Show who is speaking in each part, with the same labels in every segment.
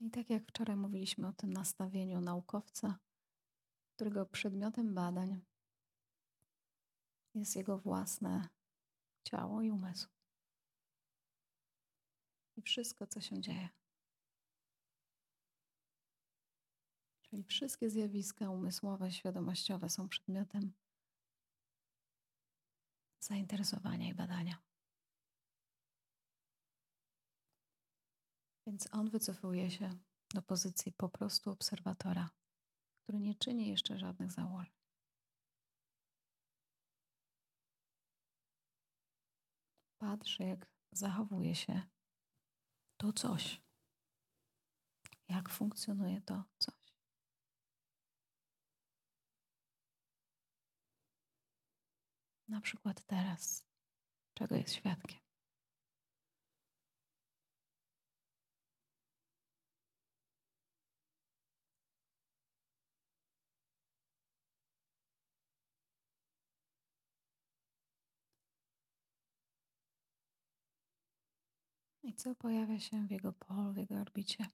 Speaker 1: I tak jak wczoraj mówiliśmy o tym nastawieniu naukowca, którego przedmiotem badań jest jego własne ciało i umysł. I wszystko, co się dzieje. Czyli wszystkie zjawiska umysłowe, świadomościowe są przedmiotem zainteresowania i badania. Więc on wycofuje się do pozycji po prostu obserwatora, który nie czyni jeszcze żadnych założeń. Patrzy, jak zachowuje się to coś, jak funkcjonuje to coś. Na przykład teraz, czego jest świadkiem. I co pojawia się w jego polu, w jego orbicie?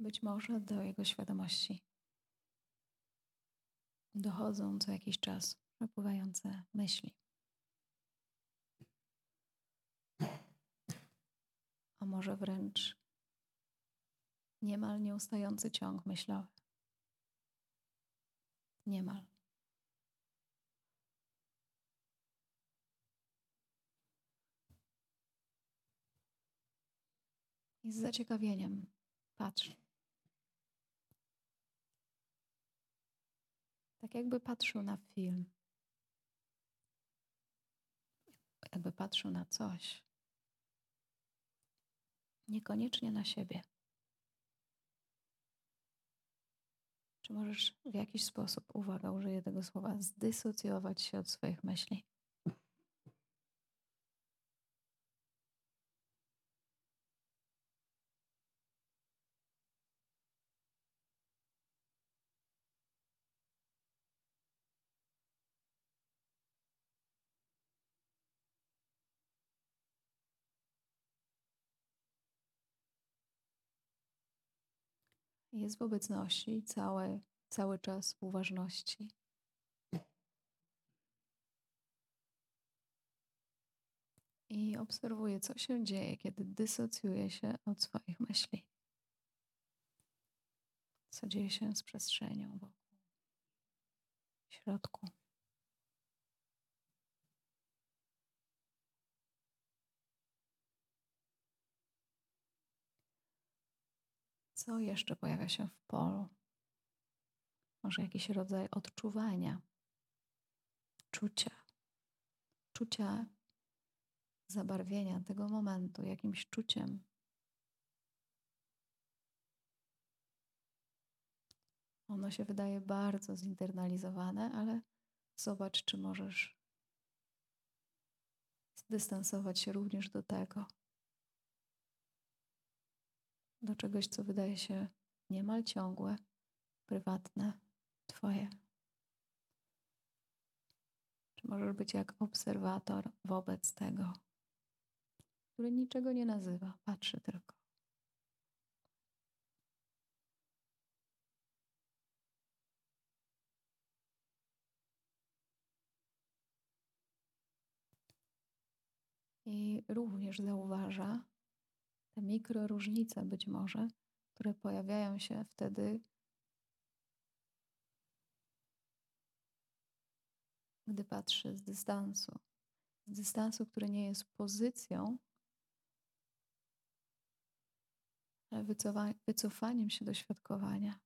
Speaker 1: Być może do jego świadomości dochodzą co jakiś czas przepływające myśli. A może wręcz niemal nieustający ciąg myślowy. Niemal. I z zaciekawieniem patrz. Tak jakby patrzył na film. Jakby patrzył na coś. Niekoniecznie na siebie. Czy możesz w jakiś sposób, uwaga, użyję tego słowa, zdysocjować się od swoich myśli? Jest w obecności cały, cały czas uważności. I obserwuję, co się dzieje, kiedy dysocjuje się od swoich myśli. Co dzieje się z przestrzenią wokół, w środku. Co jeszcze pojawia się w polu? Może jakiś rodzaj odczuwania, czucia, czucia zabarwienia tego momentu jakimś czuciem. Ono się wydaje bardzo zinternalizowane, ale zobacz, czy możesz zdystansować się również do tego do czegoś, co wydaje się niemal ciągłe, prywatne, Twoje. Czy możesz być jak obserwator wobec tego, który niczego nie nazywa, patrzy tylko. I również zauważa, te mikroróżnice być może, które pojawiają się wtedy, gdy patrzy z dystansu. Z dystansu, który nie jest pozycją, ale wycofaniem się do świadkowania.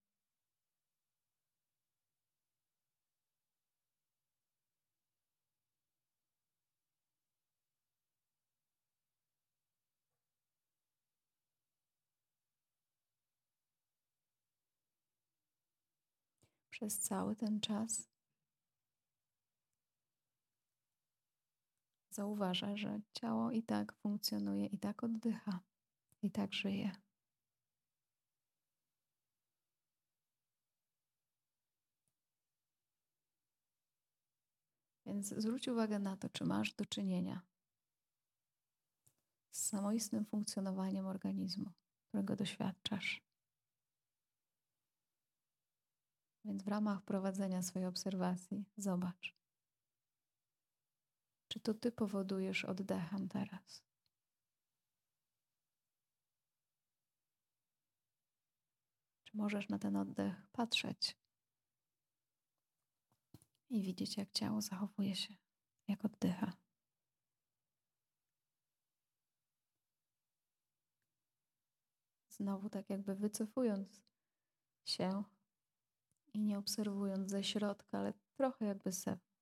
Speaker 1: Przez cały ten czas zauważa, że ciało i tak funkcjonuje, i tak oddycha, i tak żyje. Więc zwróć uwagę na to, czy masz do czynienia z samoistnym funkcjonowaniem organizmu, którego doświadczasz. Więc w ramach prowadzenia swojej obserwacji zobacz, czy to ty powodujesz oddechem teraz. Czy możesz na ten oddech patrzeć i widzieć, jak ciało zachowuje się, jak oddycha. Znowu tak jakby wycofując się i nie obserwując ze środka, ale trochę jakby z zewnątrz.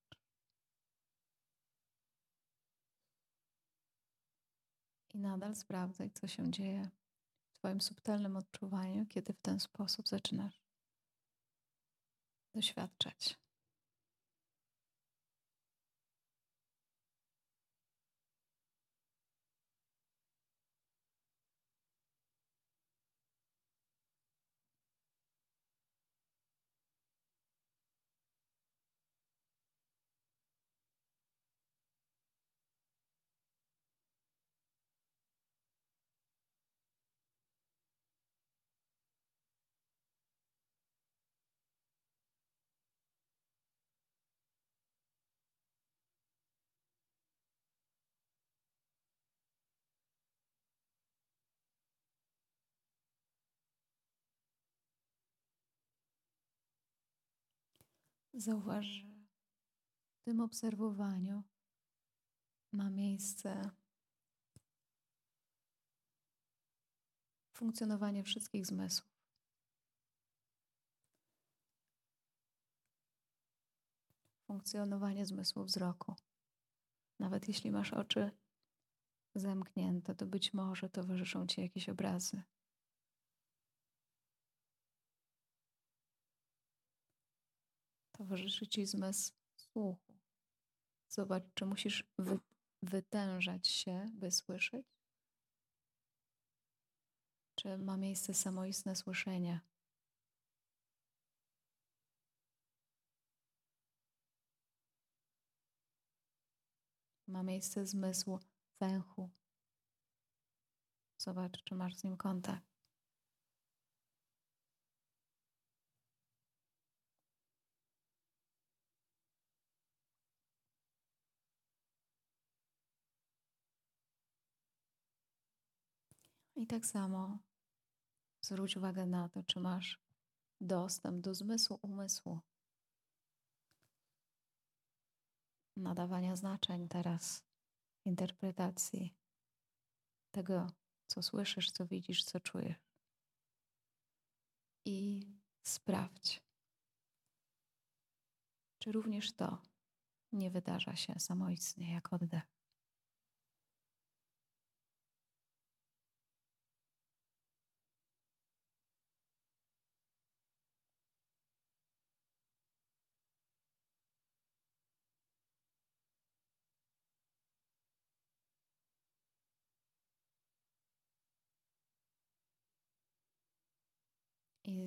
Speaker 1: I nadal sprawdzaj, co się dzieje w Twoim subtelnym odczuwaniu, kiedy w ten sposób zaczynasz doświadczać. Zauważ, że w tym obserwowaniu ma miejsce funkcjonowanie wszystkich zmysłów. Funkcjonowanie zmysłu wzroku. Nawet jeśli masz oczy zamknięte, to być może towarzyszą ci jakieś obrazy. Towarzyszy ci zmysł słuchu. Zobacz, czy musisz wy, wytężać się, by słyszeć? Czy ma miejsce samoistne słyszenie? Ma miejsce zmysł węchu. Zobacz, czy masz z nim kontakt. I tak samo zwróć uwagę na to, czy masz dostęp do zmysłu umysłu. Nadawania znaczeń teraz, interpretacji tego, co słyszysz, co widzisz, co czujesz. I sprawdź, czy również to nie wydarza się samoistnie jak oddech.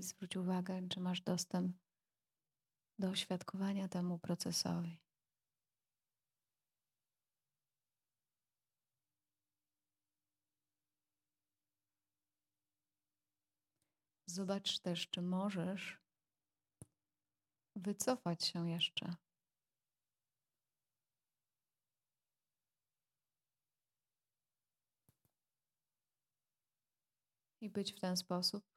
Speaker 1: Zwróć uwagę, czy masz dostęp do oświadkowania temu procesowi. Zobacz też, czy możesz wycofać się jeszcze. I być w ten sposób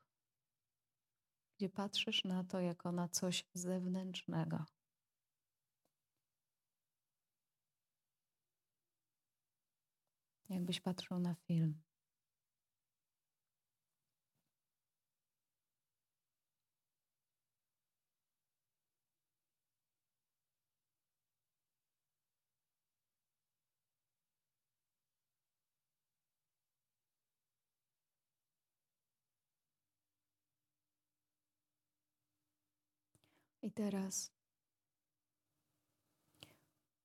Speaker 1: gdzie patrzysz na to jako na coś zewnętrznego. Jakbyś patrzył na film. I teraz,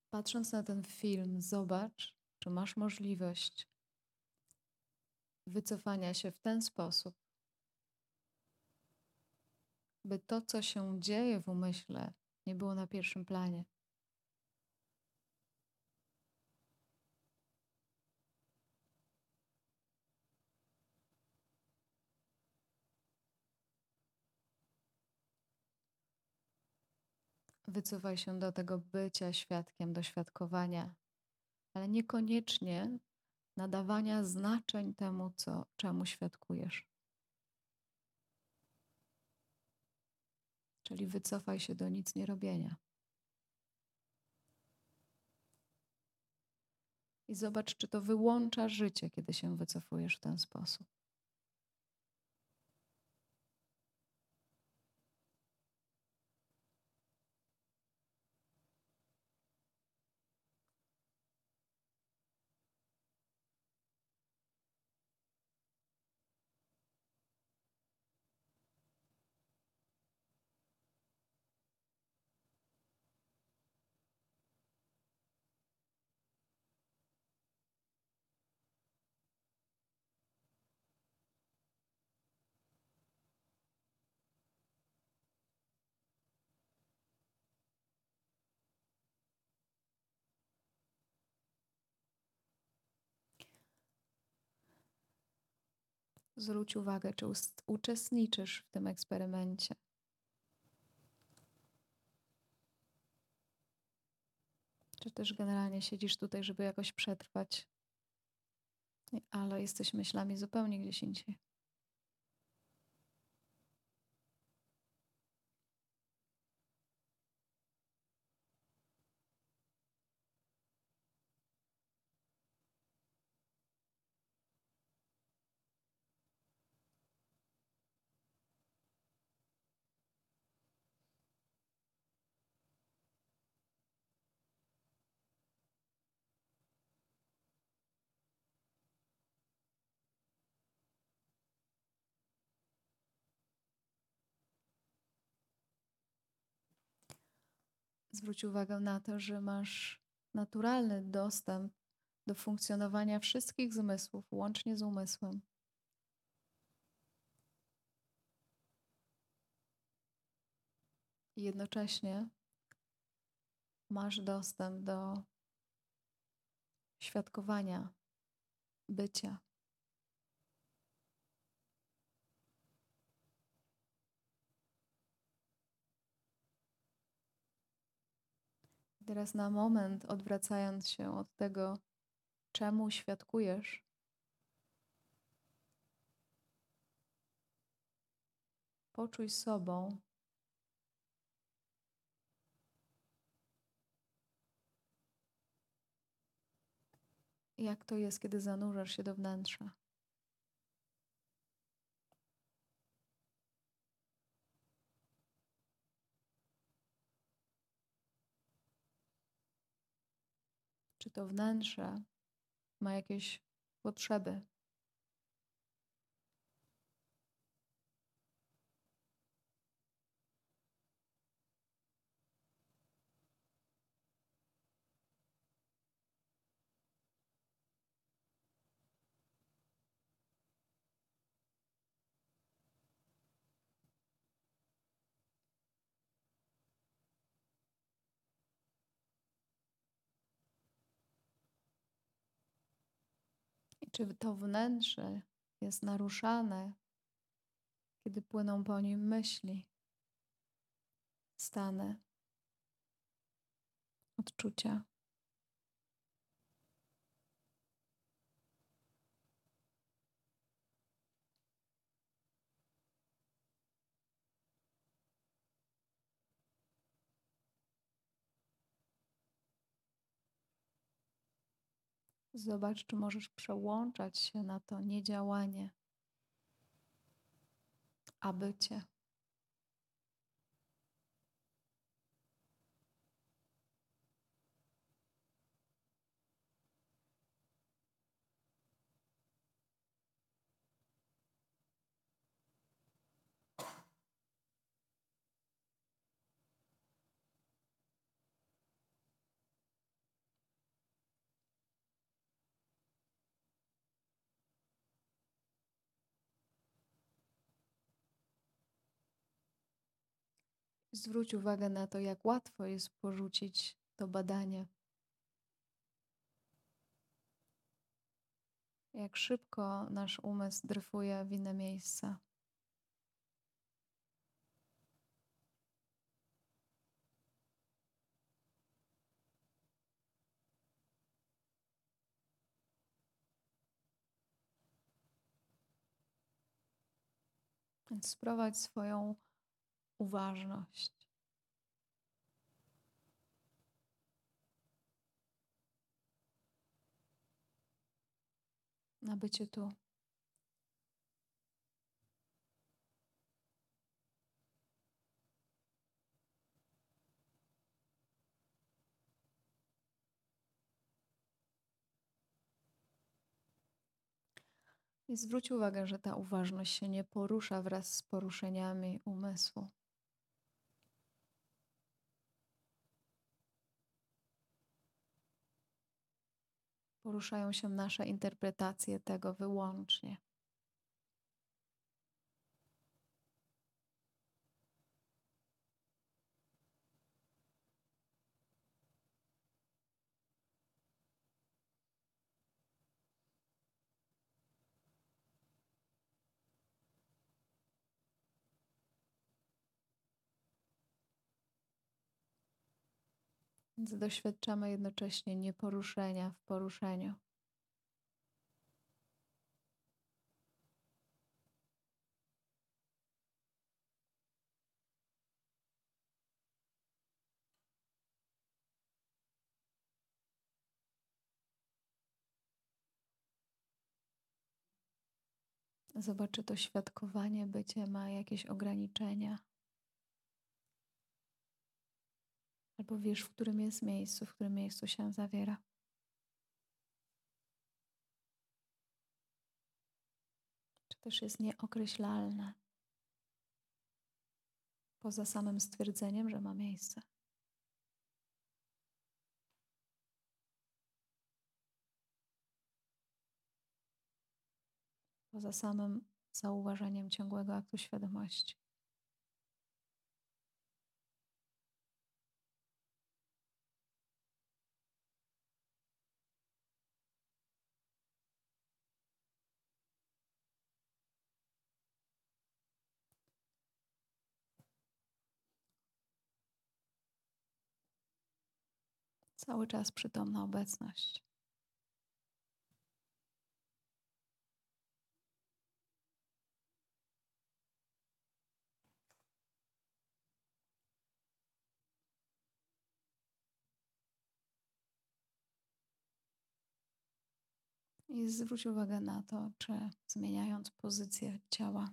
Speaker 1: patrząc na ten film, zobacz, czy masz możliwość wycofania się w ten sposób, by to, co się dzieje w umyśle, nie było na pierwszym planie. Wycofaj się do tego bycia świadkiem, do świadkowania, ale niekoniecznie nadawania znaczeń temu, co, czemu świadkujesz. Czyli wycofaj się do nic nie robienia. I zobacz, czy to wyłącza życie, kiedy się wycofujesz w ten sposób. Zwróć uwagę, czy uczestniczysz w tym eksperymencie. Czy też generalnie siedzisz tutaj, żeby jakoś przetrwać, ale jesteś myślami zupełnie gdzieś indziej. Zwróć uwagę na to, że masz naturalny dostęp do funkcjonowania wszystkich zmysłów, łącznie z umysłem. Jednocześnie masz dostęp do świadkowania, bycia. Teraz na moment, odwracając się od tego, czemu świadkujesz, poczuj sobą, jak to jest, kiedy zanurzasz się do wnętrza. Czy to wnętrze ma jakieś potrzeby. Czy to wnętrze jest naruszane, kiedy płyną po nim myśli, stany, odczucia. Zobacz, czy możesz przełączać się na to niedziałanie, a bycie. Zwróć uwagę na to, jak łatwo jest porzucić to badanie. Jak szybko nasz umysł dryfuje w inne miejsca. Więc sprowadź swoją uważność. Na bycie tu. I zwróć uwagę, że ta uważność się nie porusza wraz z poruszeniami umysłu. Poruszają się nasze interpretacje tego wyłącznie. Więc doświadczamy jednocześnie nieporuszenia w poruszeniu. Zobacz, czy to świadkowanie bycie ma jakieś ograniczenia. Albo wiesz, w którym jest miejscu, w którym miejscu się zawiera. Czy też jest nieokreślalne poza samym stwierdzeniem, że ma miejsce. Poza samym zauważeniem ciągłego aktu świadomości. Cały czas przytomna obecność. I zwróć uwagę na to, czy zmieniając pozycję ciała,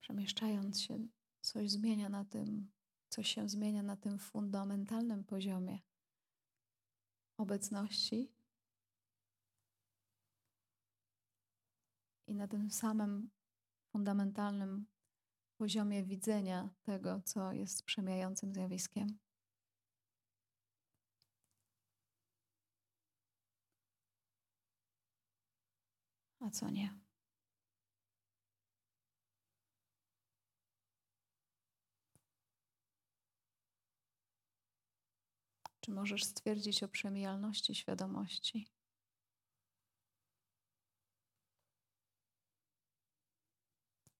Speaker 1: przemieszczając się, coś zmienia na tym coś się zmienia na tym fundamentalnym poziomie obecności i na tym samym fundamentalnym poziomie widzenia tego, co jest przemijającym zjawiskiem. A co nie? Czy możesz stwierdzić o przemijalności świadomości?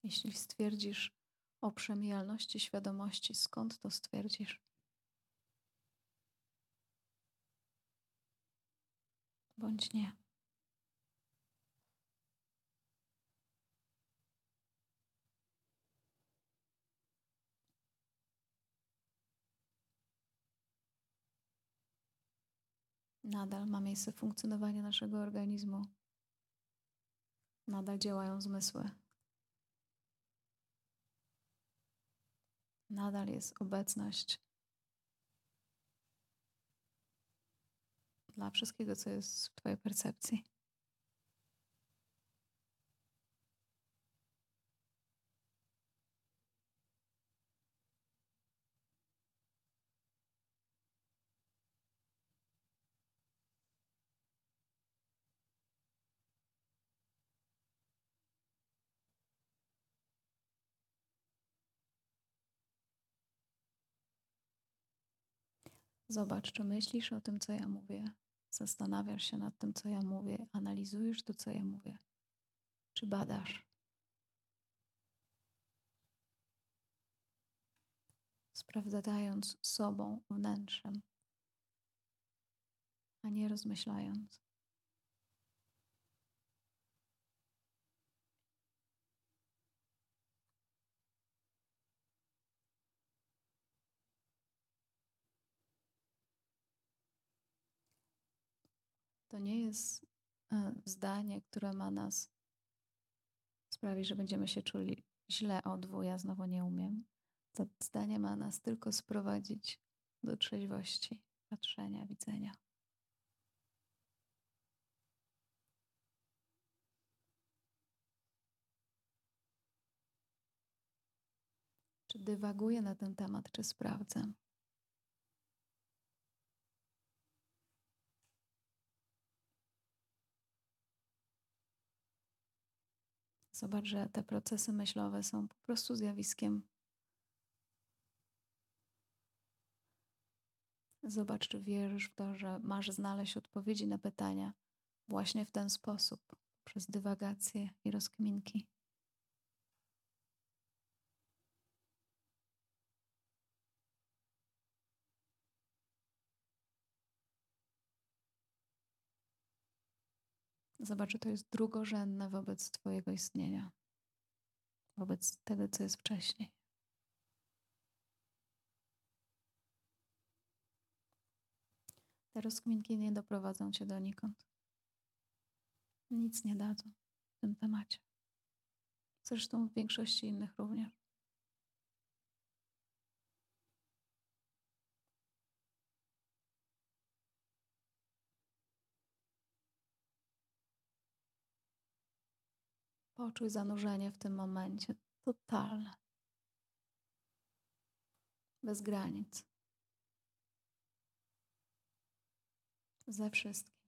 Speaker 1: Jeśli stwierdzisz o przemijalności świadomości, skąd to stwierdzisz? Bądź nie. Nadal ma miejsce funkcjonowanie naszego organizmu. Nadal działają zmysły. Nadal jest obecność dla wszystkiego, co jest w Twojej percepcji. Zobacz, czy myślisz o tym, co ja mówię. Zastanawiasz się nad tym, co ja mówię, analizujesz to, co ja mówię. Czy badasz? Sprawdzając sobą, wnętrzem, a nie rozmyślając. To nie jest e, zdanie, które ma nas sprawić, że będziemy się czuli źle o ja znowu nie umiem. To zdanie ma nas tylko sprowadzić do trzeźwości, patrzenia, widzenia. Czy dywaguję na ten temat, czy sprawdzę? Zobacz, że te procesy myślowe są po prostu zjawiskiem. Zobacz, czy wierzysz w to, że masz znaleźć odpowiedzi na pytania właśnie w ten sposób, przez dywagacje i rozkminki. Zobacz, to jest drugorzędne wobec Twojego istnienia, wobec tego, co jest wcześniej. Te rozkminki nie doprowadzą Cię donikąd. Nic nie dadzą w tym temacie. Zresztą w większości innych również. Poczuj zanurzenie w tym momencie totalne. Bez granic. Ze wszystkim.